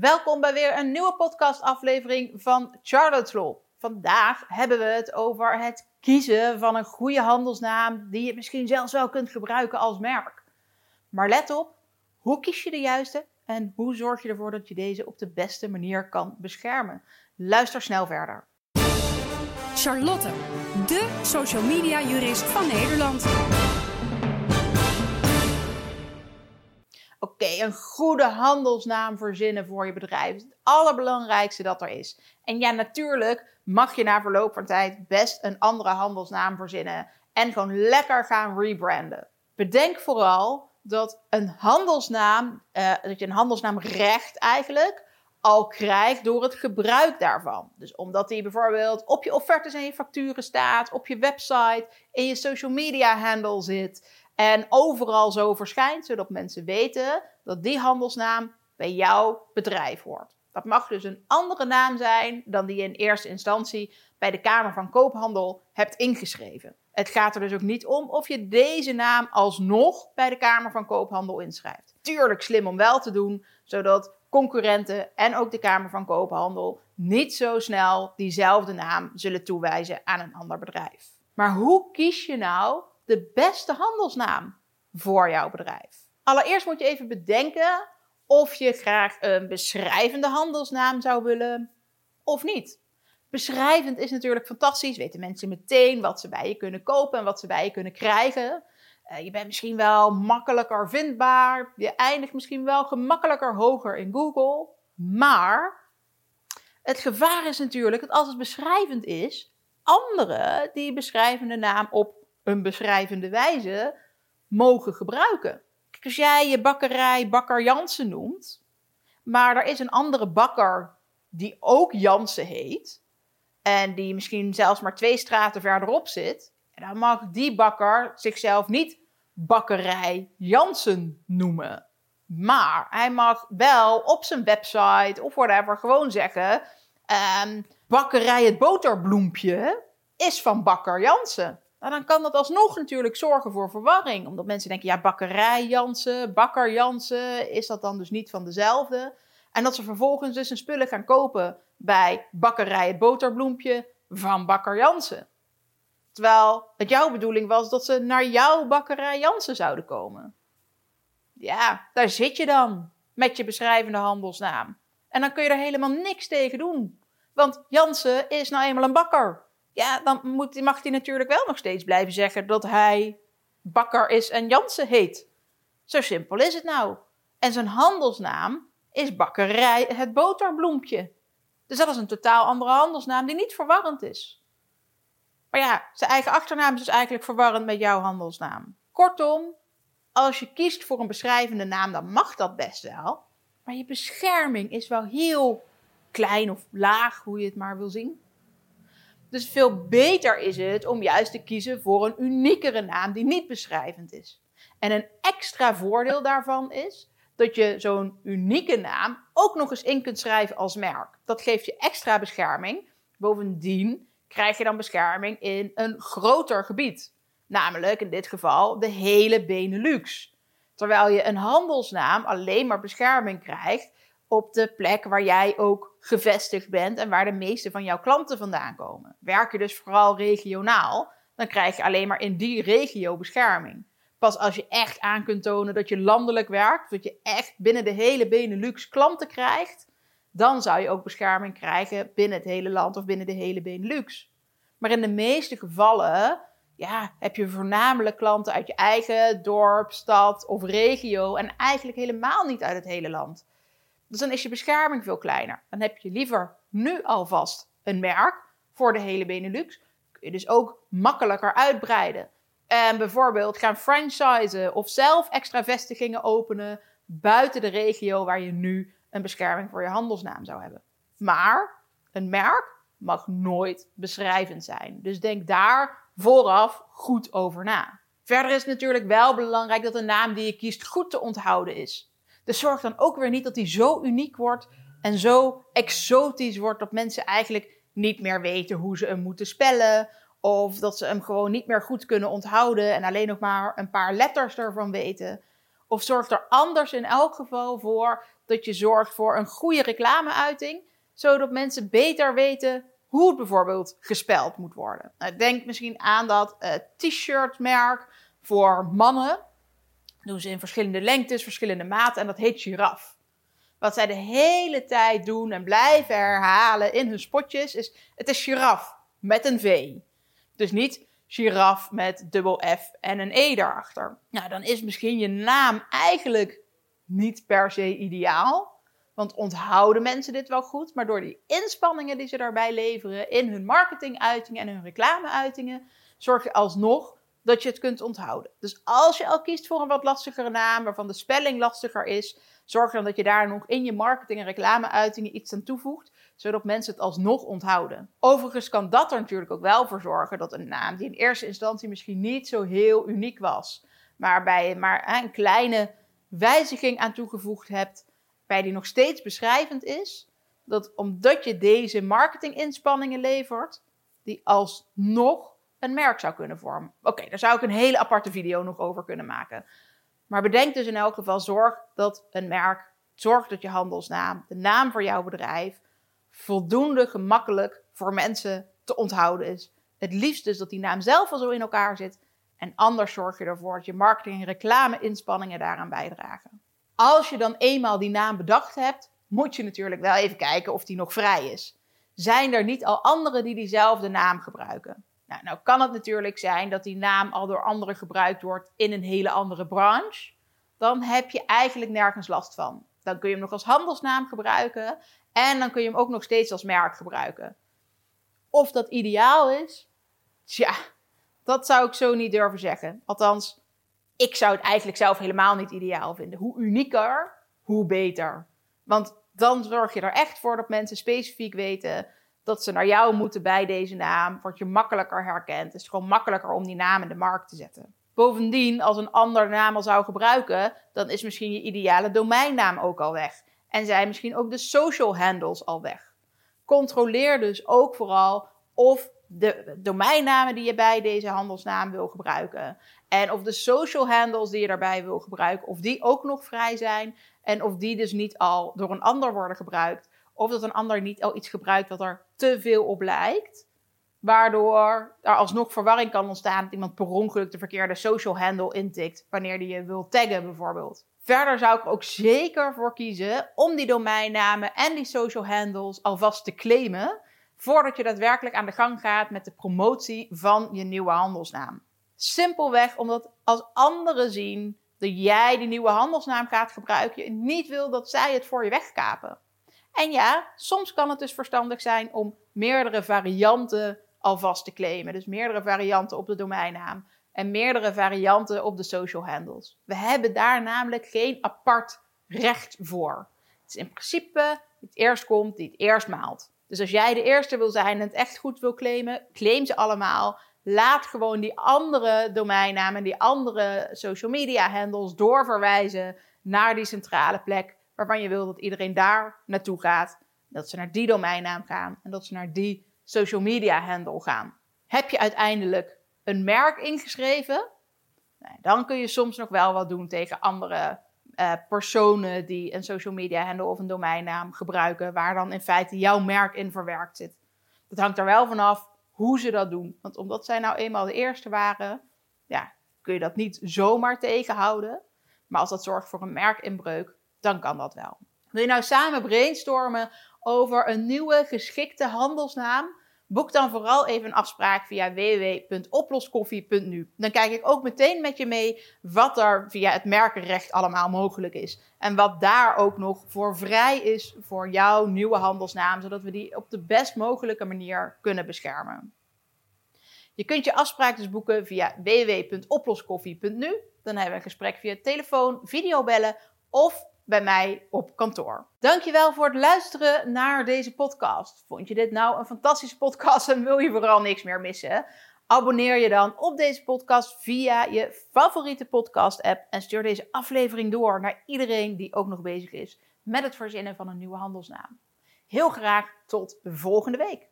Welkom bij weer een nieuwe podcastaflevering van Charlotte's Law. Vandaag hebben we het over het kiezen van een goede handelsnaam die je misschien zelfs wel kunt gebruiken als merk. Maar let op, hoe kies je de juiste en hoe zorg je ervoor dat je deze op de beste manier kan beschermen? Luister snel verder. Charlotte, de social media jurist van Nederland. Oké, een goede handelsnaam verzinnen voor je bedrijf het allerbelangrijkste dat er is. En ja, natuurlijk mag je na verloop van tijd best een andere handelsnaam verzinnen en gewoon lekker gaan rebranden. Bedenk vooral dat een handelsnaam, uh, dat je een handelsnaamrecht eigenlijk al krijgt door het gebruik daarvan. Dus omdat die bijvoorbeeld op je offertes en je facturen staat, op je website, in je social media handle zit en overal zo verschijnt, zodat mensen weten dat die handelsnaam bij jouw bedrijf hoort. Dat mag dus een andere naam zijn dan die je in eerste instantie bij de Kamer van Koophandel hebt ingeschreven. Het gaat er dus ook niet om of je deze naam alsnog bij de Kamer van Koophandel inschrijft. Tuurlijk slim om wel te doen, zodat concurrenten en ook de Kamer van Koophandel niet zo snel diezelfde naam zullen toewijzen aan een ander bedrijf. Maar hoe kies je nou de beste handelsnaam voor jouw bedrijf? Allereerst moet je even bedenken of je graag een beschrijvende handelsnaam zou willen of niet. Beschrijvend is natuurlijk fantastisch. Weten mensen meteen wat ze bij je kunnen kopen en wat ze bij je kunnen krijgen. Uh, je bent misschien wel makkelijker vindbaar. Je eindigt misschien wel gemakkelijker hoger in Google. Maar het gevaar is natuurlijk dat als het beschrijvend is, anderen die beschrijvende naam op een beschrijvende wijze mogen gebruiken. Als jij je bakkerij Bakker Jansen noemt, maar er is een andere bakker die ook Jansen heet, en die misschien zelfs maar twee straten verderop zit, dan mag die bakker zichzelf niet bakkerij Jansen noemen. Maar hij mag wel op zijn website of whatever gewoon zeggen: um, bakkerij het boterbloempje is van bakker Jansen. Nou, dan kan dat alsnog natuurlijk zorgen voor verwarring. Omdat mensen denken, ja, bakkerij Jansen, bakker Jansen, is dat dan dus niet van dezelfde? En dat ze vervolgens dus hun spullen gaan kopen bij bakkerij het boterbloempje van bakker Jansen. Terwijl het jouw bedoeling was dat ze naar jouw bakkerij Jansen zouden komen. Ja, daar zit je dan met je beschrijvende handelsnaam. En dan kun je er helemaal niks tegen doen. Want Jansen is nou eenmaal een bakker ja, dan moet, mag hij natuurlijk wel nog steeds blijven zeggen dat hij Bakker is en Jansen heet. Zo simpel is het nou. En zijn handelsnaam is Bakkerij het Boterbloempje. Dus dat is een totaal andere handelsnaam die niet verwarrend is. Maar ja, zijn eigen achternaam is dus eigenlijk verwarrend met jouw handelsnaam. Kortom, als je kiest voor een beschrijvende naam, dan mag dat best wel. Maar je bescherming is wel heel klein of laag, hoe je het maar wil zien. Dus veel beter is het om juist te kiezen voor een uniekere naam die niet beschrijvend is. En een extra voordeel daarvan is dat je zo'n unieke naam ook nog eens in kunt schrijven als merk. Dat geeft je extra bescherming. Bovendien krijg je dan bescherming in een groter gebied. Namelijk in dit geval de hele Benelux. Terwijl je een handelsnaam alleen maar bescherming krijgt op de plek waar jij ook gevestigd bent en waar de meeste van jouw klanten vandaan komen. Werk je dus vooral regionaal, dan krijg je alleen maar in die regio bescherming. Pas als je echt aan kunt tonen dat je landelijk werkt, dat je echt binnen de hele Benelux klanten krijgt, dan zou je ook bescherming krijgen binnen het hele land of binnen de hele Benelux. Maar in de meeste gevallen ja, heb je voornamelijk klanten uit je eigen dorp, stad of regio en eigenlijk helemaal niet uit het hele land. Dus dan is je bescherming veel kleiner. Dan heb je liever nu alvast een merk voor de hele Benelux. Kun je dus ook makkelijker uitbreiden. En bijvoorbeeld gaan franchisen of zelf extra vestigingen openen buiten de regio waar je nu een bescherming voor je handelsnaam zou hebben. Maar een merk mag nooit beschrijvend zijn. Dus denk daar vooraf goed over na. Verder is het natuurlijk wel belangrijk dat de naam die je kiest goed te onthouden is. Dus zorg dan ook weer niet dat hij zo uniek wordt en zo exotisch wordt dat mensen eigenlijk niet meer weten hoe ze hem moeten spellen. Of dat ze hem gewoon niet meer goed kunnen onthouden en alleen nog maar een paar letters ervan weten. Of zorg er anders in elk geval voor dat je zorgt voor een goede reclameuiting, zodat mensen beter weten hoe het bijvoorbeeld gespeld moet worden. Nou, denk misschien aan dat uh, t-shirtmerk voor mannen. Doen ze in verschillende lengtes, verschillende maten en dat heet giraf. Wat zij de hele tijd doen en blijven herhalen in hun spotjes is: het is giraf met een V. Dus niet giraf met dubbel F en een E daarachter. Nou, dan is misschien je naam eigenlijk niet per se ideaal. Want onthouden mensen dit wel goed, maar door die inspanningen die ze daarbij leveren in hun marketinguitingen en hun reclameuitingen, zorg je alsnog dat je het kunt onthouden. Dus als je al kiest voor een wat lastigere naam, waarvan de spelling lastiger is, zorg dan dat je daar nog in je marketing en reclameuitingen iets aan toevoegt, zodat mensen het alsnog onthouden. Overigens kan dat er natuurlijk ook wel voor zorgen dat een naam die in eerste instantie misschien niet zo heel uniek was, maar bij je maar een kleine wijziging aan toegevoegd hebt, bij die nog steeds beschrijvend is, dat omdat je deze marketinginspanningen levert, die alsnog een merk zou kunnen vormen. Oké, daar zou ik een hele aparte video nog over kunnen maken. Maar bedenk dus in elk geval, zorg dat een merk, zorg dat je handelsnaam, de naam voor jouw bedrijf, voldoende gemakkelijk voor mensen te onthouden is. Het liefst dus dat die naam zelf al zo in elkaar zit. En anders zorg je ervoor dat je marketing- en reclame-inspanningen daaraan bijdragen. Als je dan eenmaal die naam bedacht hebt, moet je natuurlijk wel even kijken of die nog vrij is. Zijn er niet al anderen die diezelfde naam gebruiken? Nou, nou kan het natuurlijk zijn dat die naam al door anderen gebruikt wordt in een hele andere branche. Dan heb je eigenlijk nergens last van. Dan kun je hem nog als handelsnaam gebruiken en dan kun je hem ook nog steeds als merk gebruiken. Of dat ideaal is, tja, dat zou ik zo niet durven zeggen. Althans, ik zou het eigenlijk zelf helemaal niet ideaal vinden. Hoe unieker, hoe beter. Want dan zorg je er echt voor dat mensen specifiek weten dat ze naar jou moeten bij deze naam. Word je makkelijker herkend. Het is gewoon makkelijker om die naam in de markt te zetten. Bovendien, als een ander naam al zou gebruiken, dan is misschien je ideale domeinnaam ook al weg. En zijn misschien ook de social handles al weg. Controleer dus ook vooral of de domeinnamen die je bij deze handelsnaam wil gebruiken. En of de social handles die je daarbij wil gebruiken, of die ook nog vrij zijn. En of die dus niet al door een ander worden gebruikt. Of dat een ander niet al iets gebruikt wat er te veel op lijkt. Waardoor er alsnog verwarring kan ontstaan dat iemand per ongeluk de verkeerde social handle intikt. Wanneer die je wil taggen bijvoorbeeld. Verder zou ik er ook zeker voor kiezen om die domeinnamen en die social handles alvast te claimen. Voordat je daadwerkelijk aan de gang gaat met de promotie van je nieuwe handelsnaam. Simpelweg omdat als anderen zien dat jij die nieuwe handelsnaam gaat gebruiken, je niet wil dat zij het voor je wegkapen. En ja, soms kan het dus verstandig zijn om meerdere varianten alvast te claimen. Dus meerdere varianten op de domeinnaam en meerdere varianten op de social handles. We hebben daar namelijk geen apart recht voor. Het is in principe het eerst komt die het eerst maalt. Dus als jij de eerste wil zijn en het echt goed wil claimen, claim ze allemaal. Laat gewoon die andere domeinnamen, die andere social media handles doorverwijzen naar die centrale plek waarvan je wil dat iedereen daar naartoe gaat. Dat ze naar die domeinnaam gaan en dat ze naar die social media handle gaan. Heb je uiteindelijk een merk ingeschreven? Nou, dan kun je soms nog wel wat doen tegen andere uh, personen die een social media handle of een domeinnaam gebruiken, waar dan in feite jouw merk in verwerkt zit. Dat hangt er wel vanaf hoe ze dat doen. Want omdat zij nou eenmaal de eerste waren, ja, kun je dat niet zomaar tegenhouden. Maar als dat zorgt voor een merkinbreuk, dan kan dat wel. Wil je nou samen brainstormen over een nieuwe geschikte handelsnaam? Boek dan vooral even een afspraak via www.oploskoffie.nu. Dan kijk ik ook meteen met je mee wat er via het merkenrecht allemaal mogelijk is. En wat daar ook nog voor vrij is voor jouw nieuwe handelsnaam, zodat we die op de best mogelijke manier kunnen beschermen. Je kunt je afspraak dus boeken via www.oploskoffie.nu. Dan hebben we een gesprek via telefoon, videobellen of bij mij op kantoor. Dankjewel voor het luisteren naar deze podcast. Vond je dit nou een fantastische podcast en wil je vooral niks meer missen? Abonneer je dan op deze podcast via je favoriete podcast app en stuur deze aflevering door naar iedereen die ook nog bezig is met het verzinnen van een nieuwe handelsnaam. Heel graag tot volgende week.